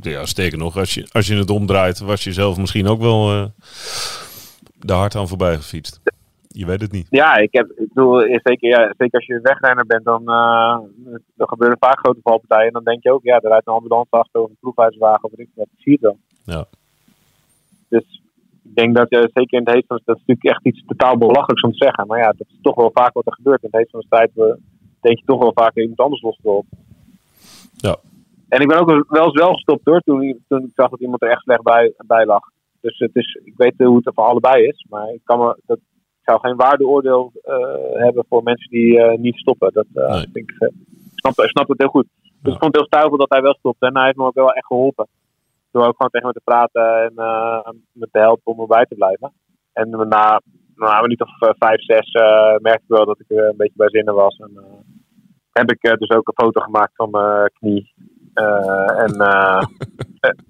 ja sterker nog, als je, als je het omdraait, was je zelf misschien ook wel uh, de hard aan voorbij gefietst. Je weet het niet. Ja, ik heb, ik bedoel, zeker, ja, zeker als je wegrenner bent, dan uh, er gebeuren vaak grote valpartijen. En dan denk je ook, ja, er rijdt een ambulance achter of een proefhuiswagen of ik wat zie je dan. Ja. Dus ik denk dat je zeker in het heet van dat is natuurlijk echt iets totaal belachelijks om te zeggen. Maar ja, dat is toch wel vaak wat er gebeurt. In het heet van de strijd we, denk je toch wel vaak iemand anders los te op. Ja. En ik ben ook wel eens wel gestopt hoor, toen, toen ik zag dat iemand er echt slecht bij, bij lag. Dus het is, ik weet hoe het er voor allebei is, maar ik, kan me, dat, ik zou geen waardeoordeel uh, hebben voor mensen die uh, niet stoppen. Dat uh, Nee. vind ik, snap, ik snap het heel goed. Dus Ja. ik vond het heel stijlvol dat hij wel stopte en hij heeft me ook wel echt geholpen. Door ook gewoon tegen me te praten en me te helpen om erbij te blijven. En na, na een minuut of vijf, zes merkte ik wel dat ik een beetje bij zinnen was. En, heb ik dus ook een foto gemaakt van mijn knie. Uh, en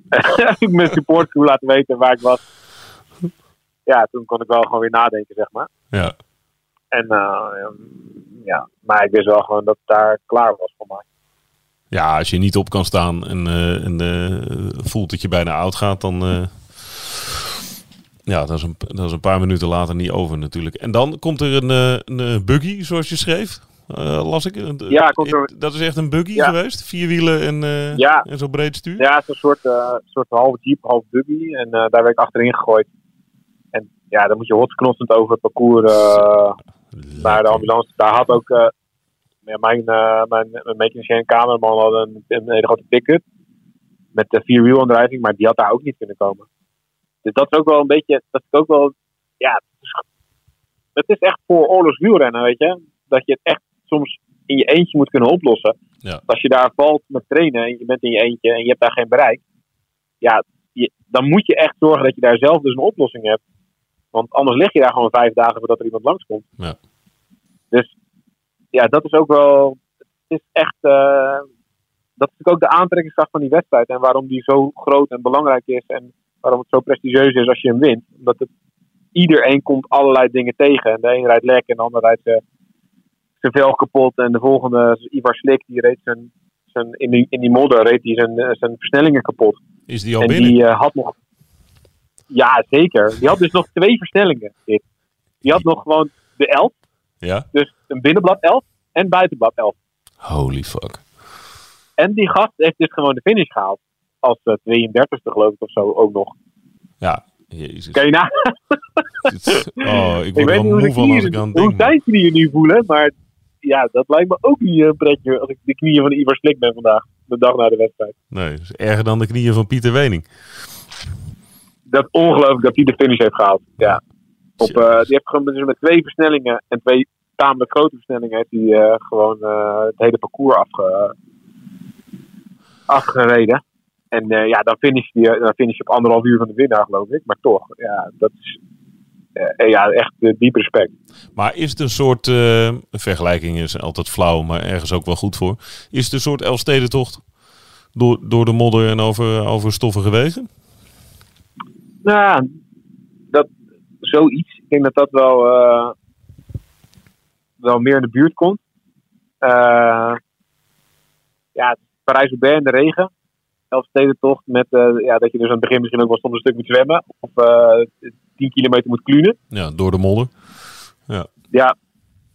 heb ik mijn supportcrew laten weten waar ik was. Ja, toen kon ik wel gewoon weer nadenken, zeg maar. Ja. En uh, ja, maar ik wist wel gewoon dat het daar klaar was voor mij. ja, als je niet op kan staan en, eh, en eh, voelt dat je bijna oud gaat, dan. eh, ja, dat is, een, dat is een paar minuten later niet over natuurlijk. En dan komt er een, eh, een eh, buggy, zoals je schreef. Eh, las ik. Een- Ja, Dat is echt een buggy Ja. geweest? Vier wielen en, eh, Ja. en zo breed stuur? Ja, het is een soort, soort half jeep, half buggy. En daar werd ik achterin gegooid. En ja, dan moet je hotsknossend over het parcours naar de ambulance. Daar had ook ja, mijn, uh, mijn, mijn mechanicien en cameraman hadden een, een hele grote pick-up. Met de vierwielaandrijving, maar die had daar ook niet kunnen komen. Dus dat is ook wel een beetje, dat is ook wel, ja, het is, het is echt voor oorlogswielrennen, weet je. Dat je het echt soms in je eentje moet kunnen oplossen. Ja. Als je daar valt met trainen en je bent in je eentje en je hebt daar geen bereik. Ja, je, dan moet je echt zorgen dat je daar zelf dus een oplossing hebt. Want anders lig je daar gewoon vijf dagen voordat er iemand langskomt. Ja. Dus ja, dat is ook wel. Het is echt. Uh, dat is natuurlijk ook de aantrekkingskracht van die wedstrijd. En waarom die zo groot en belangrijk is. En waarom het zo prestigieus is als je hem wint. Omdat het, iedereen komt allerlei dingen tegen. En de een rijdt lek en de ander rijdt zijn, zijn vel kapot. En de volgende, Ivar Slik, die reed zijn, zijn, in, die, in die modder reed hij zijn, zijn versnellingen kapot. Is die al en binnen? die uh, had nog. Ja, zeker. Die had dus nog twee versnellingen. Dit. Die had nog gewoon de 11. Ja? Dus een binnenblad 11 en buitenblad 11. Holy fuck. En die gast heeft dus gewoon de finish gehaald. Als uh, 32e geloof ik of zo ook nog. Ja, Jezus. Kan je na? oh, ik weet niet wel hoe, moe de van als ik aan hoe zijn knieën nu voelen, maar ja, dat lijkt me ook niet een pretje als ik de knieën van Ivar Slik ben vandaag. De dag na de wedstrijd. Nee, dat is erger dan de knieën van Pieter Wening. Dat ongelooflijk dat hij de finish heeft gehaald. Ja. Op, eh, die heeft gewoon dus met twee versnellingen en twee tamelijk grote versnellingen heeft hij eh, gewoon eh, het hele parcours afge, afgereden. En eh, ja, dan finish, je, dan finish je op anderhalf uur van de winnaar, geloof ik. Maar toch, ja, dat is eh, ja, echt eh, diep respect. Maar is het een soort, eh, een vergelijking is altijd flauw, maar ergens ook wel goed voor. Is het een soort Elfstedentocht door, door de modder en over, over stoffige wegen? Nou, dat, zoiets. Ik denk dat dat wel, eh, wel meer in de buurt komt. Eh ja, Parijs-Roubaix in de regen. Elfstedentocht met eh, ja, dat je dus aan het begin misschien ook wel soms een stuk moet zwemmen. Of eh 10 kilometer moet klunen. Ja, door de modder. Ja.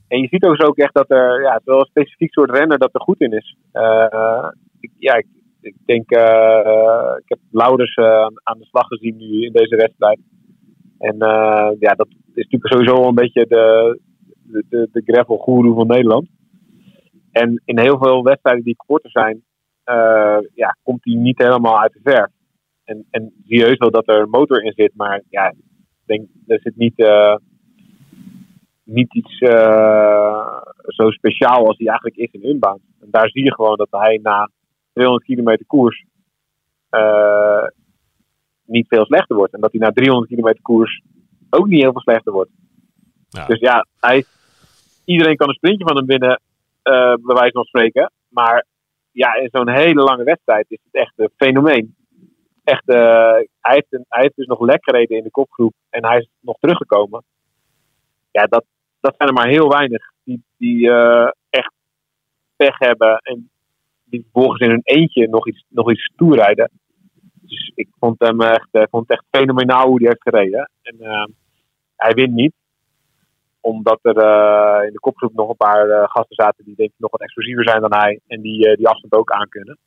En je ziet ook zo ook echt dat er ja, wel een specifiek soort renner dat er goed in is. Eh, ik, ja, ik, ik denk, ik heb Laurens eh, aan, de slag gezien nu in deze wedstrijd. En ja, dat is natuurlijk sowieso wel een beetje de, de, de, de gravel-goeroe van Nederland. En in heel veel wedstrijden die korter zijn, ja, komt hij niet helemaal uit de verf. En, en zie je heus wel dat er een motor in zit, maar ja, ik denk, er zit niet, eh, niet iets eh, zo speciaal als hij eigenlijk is in Unbound. En daar zie je gewoon dat hij na 200 kilometer koers eh, niet veel slechter wordt. En dat hij na 300 kilometer koers ook niet heel veel slechter wordt. Ja. Dus ja, hij, iedereen kan een sprintje van hem winnen, eh bij wijze van spreken. Maar ja, in zo'n hele lange wedstrijd is het echt een fenomeen. Echt, eh, hij, heeft hij heeft dus nog lek gereden in de kopgroep en hij is nog teruggekomen. Ja, dat, dat zijn er maar heel weinig die, die eh, echt pech hebben en die vervolgens in hun eentje nog iets, nog iets toerijden. Dus ik vond hem echt, eh, vond het echt fenomenaal hoe hij heeft gereden. En hij wint niet omdat er eh, in de kopgroep nog een paar eh, gasten zaten die denk ik nog wat explosiever zijn dan hij. En die eh, die afstand ook aankunnen.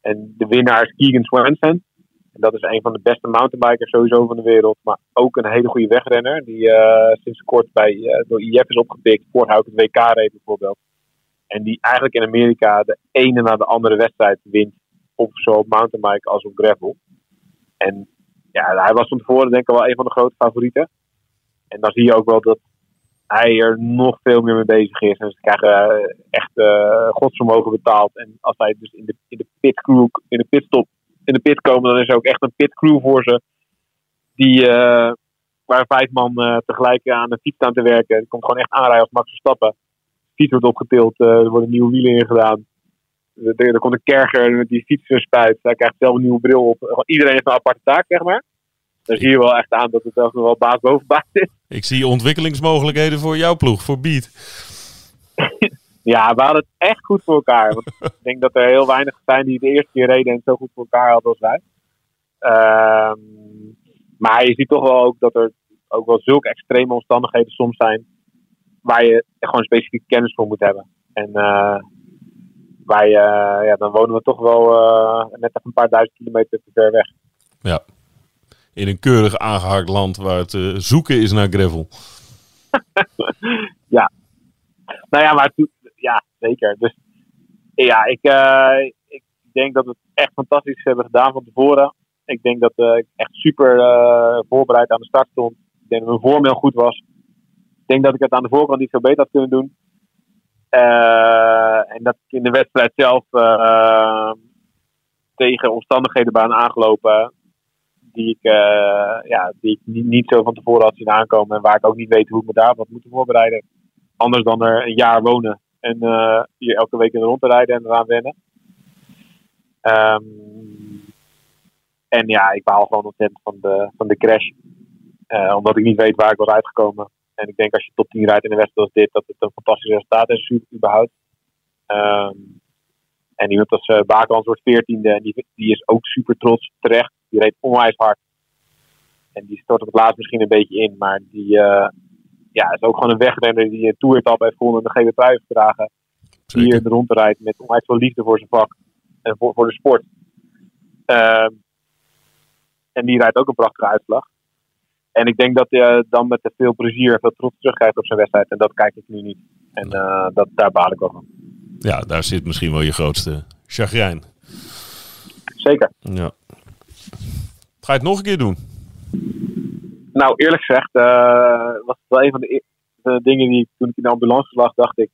En de winnaar is Keegan Swenson. En dat is een van de beste mountainbikers sowieso van de wereld. Maar ook een hele goede wegrenner. Die sinds kort bij, door IF is opgepikt. Jaar ook het WK reed bijvoorbeeld. En die eigenlijk in Amerika de ene na de andere wedstrijd wint. Op zowel mountainbike als op gravel. En ja, hij was van tevoren denk ik wel een van de grote favorieten. En dan zie je ook wel dat hij er nog veel meer mee bezig is. En ze krijgen eh, echt eh, godsvermogen betaald. En als hij dus in de, in de pitcrew, in de pitstop, in de pit komen, dan is er ook echt een pitcrew voor ze. Die, eh, waar vijf man tegelijk aan de fiets staan te werken. Er komt gewoon echt aanrijden als Max Verstappen. De fiets wordt opgetild, er worden nieuwe wielen ingedaan. Er, er komt een kerger met die fiets spuit. Hij krijgt zelf een nieuwe bril op. Iedereen heeft een aparte taak, zeg maar. Dan zie je wel echt aan dat het ook nog wel baas boven baas is. Ik zie ontwikkelingsmogelijkheden voor jouw ploeg, voor Beat. Ja, we hadden het echt goed voor elkaar. Want ik denk dat er heel weinig zijn die de eerste keer reden en zo goed voor elkaar hadden als wij. Ehm, maar je ziet toch wel ook dat er ook wel zulke extreme omstandigheden soms zijn. Waar je gewoon specifieke kennis voor moet hebben. En eh, waar je, ja, dan wonen we toch wel eh, net even een paar duizend kilometer te ver weg. Ja. In een keurig aangehakt land waar het eh, zoeken is naar gravel. Nou ja, maar ja, zeker. Dus ja, ik, eh, ik denk dat we het echt fantastisch hebben gedaan van tevoren. Ik denk dat eh, ik echt super voorbereid aan de start stond. Ik denk dat mijn vorm heel goed was. Ik denk dat ik het aan de voorkant niet zo beter had kunnen doen. En dat ik in de wedstrijd zelf tegen omstandigheden ben aangelopen die ik, eh, ja, die ik niet, niet zo van tevoren had zien aankomen. En waar ik ook niet weet hoe ik me daarop had moeten voorbereiden anders dan er een jaar wonen en eh, hier elke week in de rond te rijden en eraan wennen. Ehm, en ja, ik baal gewoon ontzettend van de, van de crash. Eh, omdat ik niet weet waar ik was uitgekomen. En ik denk als je top 10 rijdt in een wedstrijd als dit, dat het een fantastisch resultaat is, überhaupt. Ehm, en iemand als uh, Bakerland wordt 14e en die, die is ook super trots, terecht. Die reed onwijs hard. En die stort op het laatst misschien een beetje in, maar die, eh, ja, is ook gewoon een wegrenner die een toertap heeft gewonnen en de gele trui heeft gedragen. Die hier rond rijdt met onwijs veel liefde voor zijn vak en voor, voor de sport. Ehm, en die rijdt ook een prachtige uitslag. en ik denk dat hij dan met veel plezier en veel trots terugkijkt op zijn wedstrijd. En dat kijk ik nu niet. En dat, daar baal ik wel van. Ja, daar zit misschien wel je grootste chagrijn. Zeker. Ja. Ga je het nog een keer doen? Nou, eerlijk gezegd was het wel een van de, e-, de dingen die toen ik in de ambulance lag, dacht ik,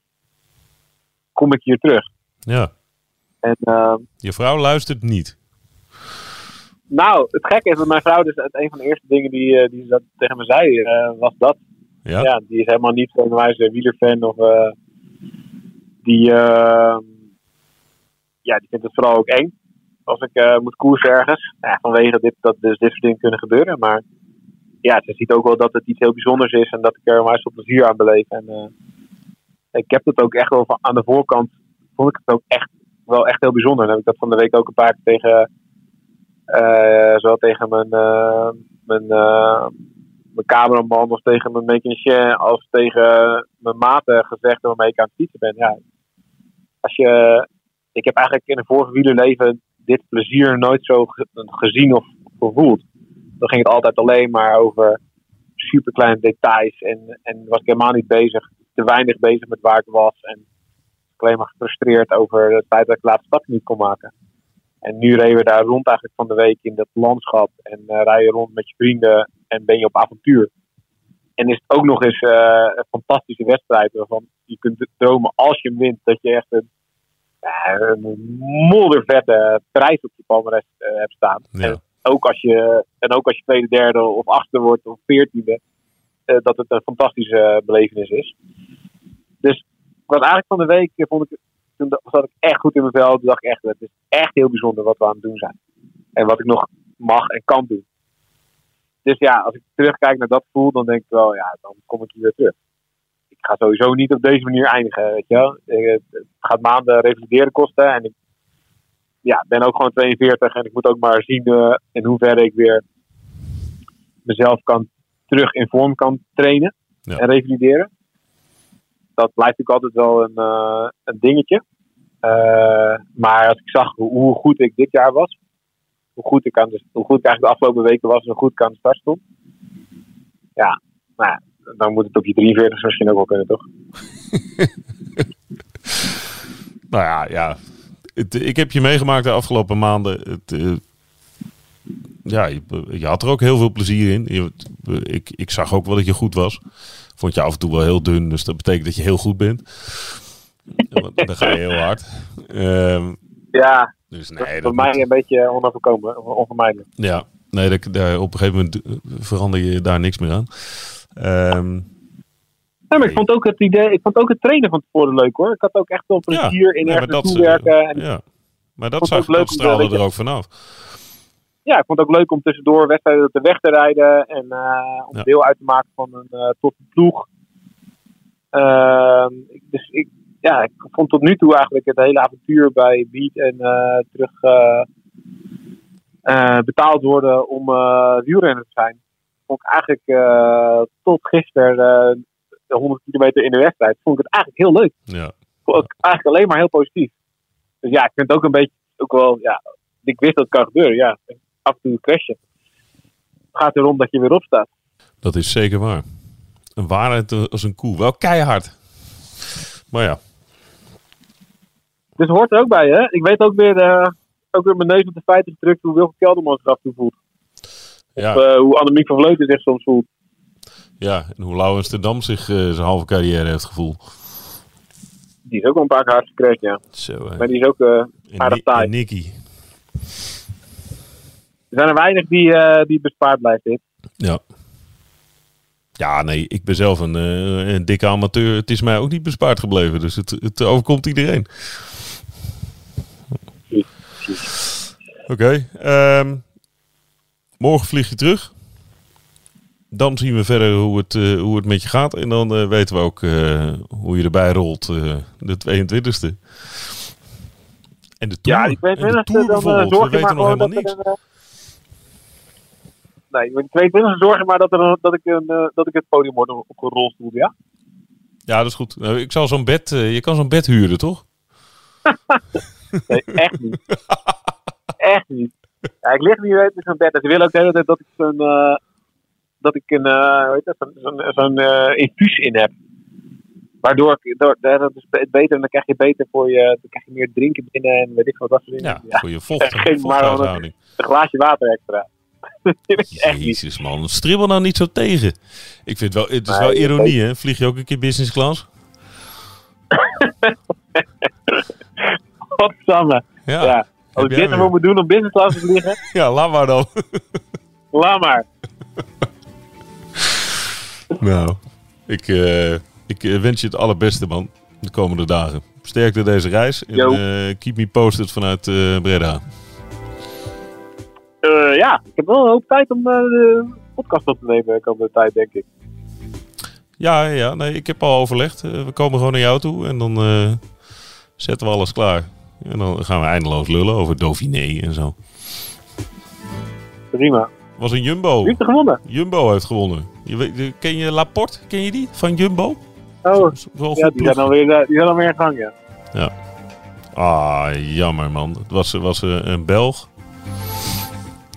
kom ik hier terug? Ja. En, je vrouw luistert niet. Nou, het gekke is dat mijn vrouw, dus een van de eerste dingen die, uh, die ze tegen me zei, uh, was dat. Ja? ja? Die is helemaal niet zo'n wijze wielerfan of uh, die, ehm, ja, die vindt het vooral ook eng. Als ik moet koersen ergens. Ja, vanwege dit, dat dus dit soort dingen kunnen gebeuren. Maar ja, ze ziet ook wel dat het iets heel bijzonders is en dat ik er maar veel plezier aan beleef. En ik heb het ook echt wel van, aan de voorkant, vond ik het ook echt wel echt heel bijzonder. En heb ik dat van de week ook een paar keer tegen uh, zowel tegen mijn, mijn, mijn cameraman als tegen mijn mechanicien als tegen mijn maten gezegd waarmee ik aan het fietsen ben. Ja, als je, ik heb eigenlijk in een vorige wielerleven dit plezier nooit zo gezien of gevoeld. Dan ging het altijd alleen maar over super kleine details en, en was ik helemaal niet bezig, te weinig bezig met waar ik was en alleen maar gefrustreerd over het feit dat ik de laatste stap niet kon maken. En nu reden we daar rond eigenlijk van de week in dat landschap. En uh, rij je rond met je vrienden en ben je op avontuur. En is het ook nog eens uh, een fantastische wedstrijd waarvan je kunt dromen als je wint dat je echt een, een moddervette prijs op je palmarès hebt staan. Ja. En, ook als je, en ook als je tweede, derde of achtste wordt of veertiende, dat het een fantastische belevenis is. Dus ik was eigenlijk van de week, vond ik toen zat ik echt goed in mijn vel. Toen dacht ik echt, het is echt heel bijzonder wat we aan het doen zijn. En wat ik nog mag en kan doen. Dus ja, als ik terugkijk naar dat gevoel, dan denk ik wel, ja, dan kom ik hier weer terug. Ik ga sowieso niet op deze manier eindigen, weet je wel. Het gaat maanden revalideren kosten. En ik ja, ben ook gewoon 42 en ik moet ook maar zien uh, in hoeverre ik weer mezelf kan terug in vorm kan trainen Ja. en revalideren. Dat blijft natuurlijk altijd wel een, uh, een dingetje. Uh, maar als ik zag hoe, hoe, goed ik dit jaar was, hoe goed ik, aan de, hoe goed ik eigenlijk de afgelopen weken was en hoe goed ik aan de start stond. Ja, nou ja, dan moet het op je 43 misschien ook wel kunnen, toch? nou ja, ja. Het, ik heb je meegemaakt de afgelopen maanden. Het, uh, ja, je, je, had er ook heel veel plezier in. Je, ik, ik zag ook wel dat je goed was. Vond je af en toe wel heel dun, dus dat betekent dat je heel goed bent. Dan ga je heel hard. Um, ja, dus nee, dat voor mij moet- een beetje onoverkomen, onvermijdelijk. Ja, nee, dat, daar, op een gegeven moment eh, verander je daar niks meer aan. Ehm, Ja, maar ik vond ook het idee, ik vond ook het trainen van tevoren leuk hoor. Ik had ook echt wel ja, plezier in ergens dat, naartoe werken. En ja. Maar dat, zag, dat straalde er ook vanaf. ja, ik vond het ook leuk om tussendoor wedstrijden op de weg te rijden en eh, om Ja. deel uit te maken van een uh, toffe ploeg. Ehm, dus ik, ja, ik vond tot nu toe eigenlijk het hele avontuur bij Beat en eh, terug eh, eh, betaald worden om eh wielrenner te zijn. Vond ik eigenlijk eh, tot gisteren eh, de 100 kilometer in de wedstrijd, vond ik het eigenlijk heel leuk. Ja, Vond ik eigenlijk alleen maar heel positief. Dus ja, ik vind het ook een beetje, ook wel, ja, ik wist dat het kan gebeuren, ja. Af en toe crashen. Het gaat erom dat je weer opstaat. dat is zeker waar. Een waarheid als een koe. Wel keihard. Maar ja, Dus hoort er ook bij, hè. Ik weet ook weer, eh, ook weer mijn neus op de feiten gedrukt hoe Wilke Kelderman zich af en toe voelt. Ja, Of eh, hoe Annemiek van Vleuten zich soms voelt. ja. En hoe Lau Amsterdam zich eh, zijn halve carrière heeft gevoeld. Die is ook wel een paar keer hard gecrashed, ja. Zo, hè. Maar die is ook, eh, aardig taai. en Nicky. er zijn er weinig die, eh, die bespaard blijft dit. Ja. Ja, nee, ik ben zelf een, eh, een dikke amateur. Het is mij ook niet bespaard gebleven. Dus het, het overkomt iedereen. Oké. ehm, morgen vlieg je terug. Dan zien we verder hoe het, eh, hoe het met je gaat. En dan eh, weten we ook eh, hoe je erbij rolt de 22e. En de Tour. Ja, die en de 22e, Tour dan bijvoorbeeld. zorg We weten nog helemaal niks. er Nee, met die 22 zorg je maar dat, er, dat, ik, een, dat ik het podium word op een rolstoel, ja? Ja, dat is goed. Nou, ik zal zo'n bed... je kan zo'n bed huren, toch? Nee, echt niet. echt niet. Ja, ik lig niet weet in zo'n bed. En ze willen ook de hele tijd dat ik zo'n... eh, dat ik een, eh, hoe heet dat, zo'n zo'n eh, infuus in heb. Waardoor ik, door, ja, dat is be- beter, dan krijg je beter voor je, dan krijg je meer drinken binnen en weet ik wat dat soort dingen. Ja, voor je vocht, Geen- maar. Een glaasje water extra. Jezus man, stribbel nou niet zo tegen. Ik vind wel, het is wel ironie hè. Vlieg je ook een keer business class? Godsamme. Ja, Ja. Als ik dit weer. ervoor moet doen om business class te vliegen, ja laat maar dan. laat maar. nou, ik, eh, ik eh, wens je het allerbeste man, de komende dagen. Sterkte deze reis en eh, keep me posted vanuit eh, Breda. Ja, ik heb wel een hoop tijd om de podcast op te nemen de komende tijd, denk ik. Ja, ja, nee, ik heb al overlegd. We komen gewoon naar jou toe en dan zetten we alles klaar. En dan gaan we eindeloos lullen over Dauphiné en zo. Prima. Was een Jumbo. Wie heeft er gewonnen? Jumbo heeft gewonnen. Je weet, ken je Laporte? Ken je die? Van Jumbo? Oh, Zo- ja, goed die zijn, alweer, eh, die zijn alweer in gang, ja. Ah, jammer man. Het was, was eh, een Belg.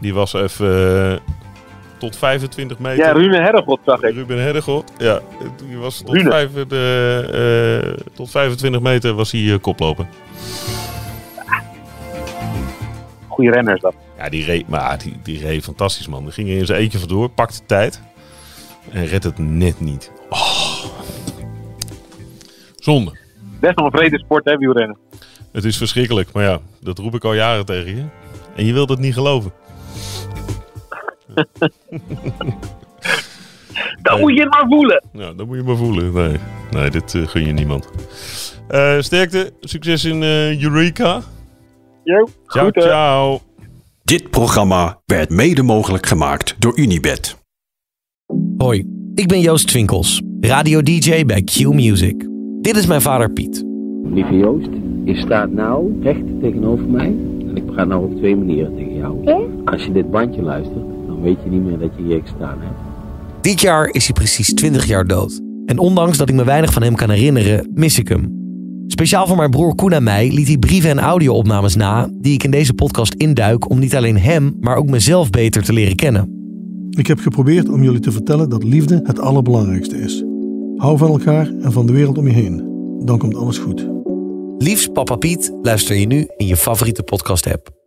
Die was even eh, tot 25 meter. Ja, Rune Herregot zag ik. Ruben Herdegot. Ja, die was tot, vijf, eh, eh, tot 25 meter was hij eh, koploper. Goeie renners dat. Ja, die reed, maar die, die reed fantastisch man. Die ging er in zijn eentje vandoor, pakte tijd en redt het net niet. Oh. Zonde. Best wel een vrede sport, hè, wielrennen. Het is verschrikkelijk, maar ja, dat roep ik al jaren tegen je. En je wilt het niet geloven. Nee. moet je maar voelen. Nou, dat moet je maar voelen. Nee, nee dit eh, gun je niemand. Eh, sterkte, succes in eh, Eureka. Jo, Ciao, ciao. Dit programma werd mede mogelijk gemaakt door Unibed. Hoi, ik ben Joost Twinkels, radio-dj bij Q Music. Dit is mijn vader Piet. Lieve Joost, je staat nou recht tegenover mij. En ik praat nou op twee manieren tegen jou. Als je dit bandje luistert, dan weet je niet meer dat je hier gestaan hebt. Dit jaar is hij precies 20 jaar dood. En ondanks dat ik me weinig van hem kan herinneren, mis ik hem. Speciaal voor mijn broer Koen en mij liet hij brieven en audio-opnames na... die ik in deze podcast induik om niet alleen hem, maar ook mezelf beter te leren kennen. Ik heb geprobeerd om jullie te vertellen dat liefde het allerbelangrijkste is. Hou van elkaar en van de wereld om je heen. Dan komt alles goed. Liefst Papa Piet luister je nu in je favoriete podcast-app.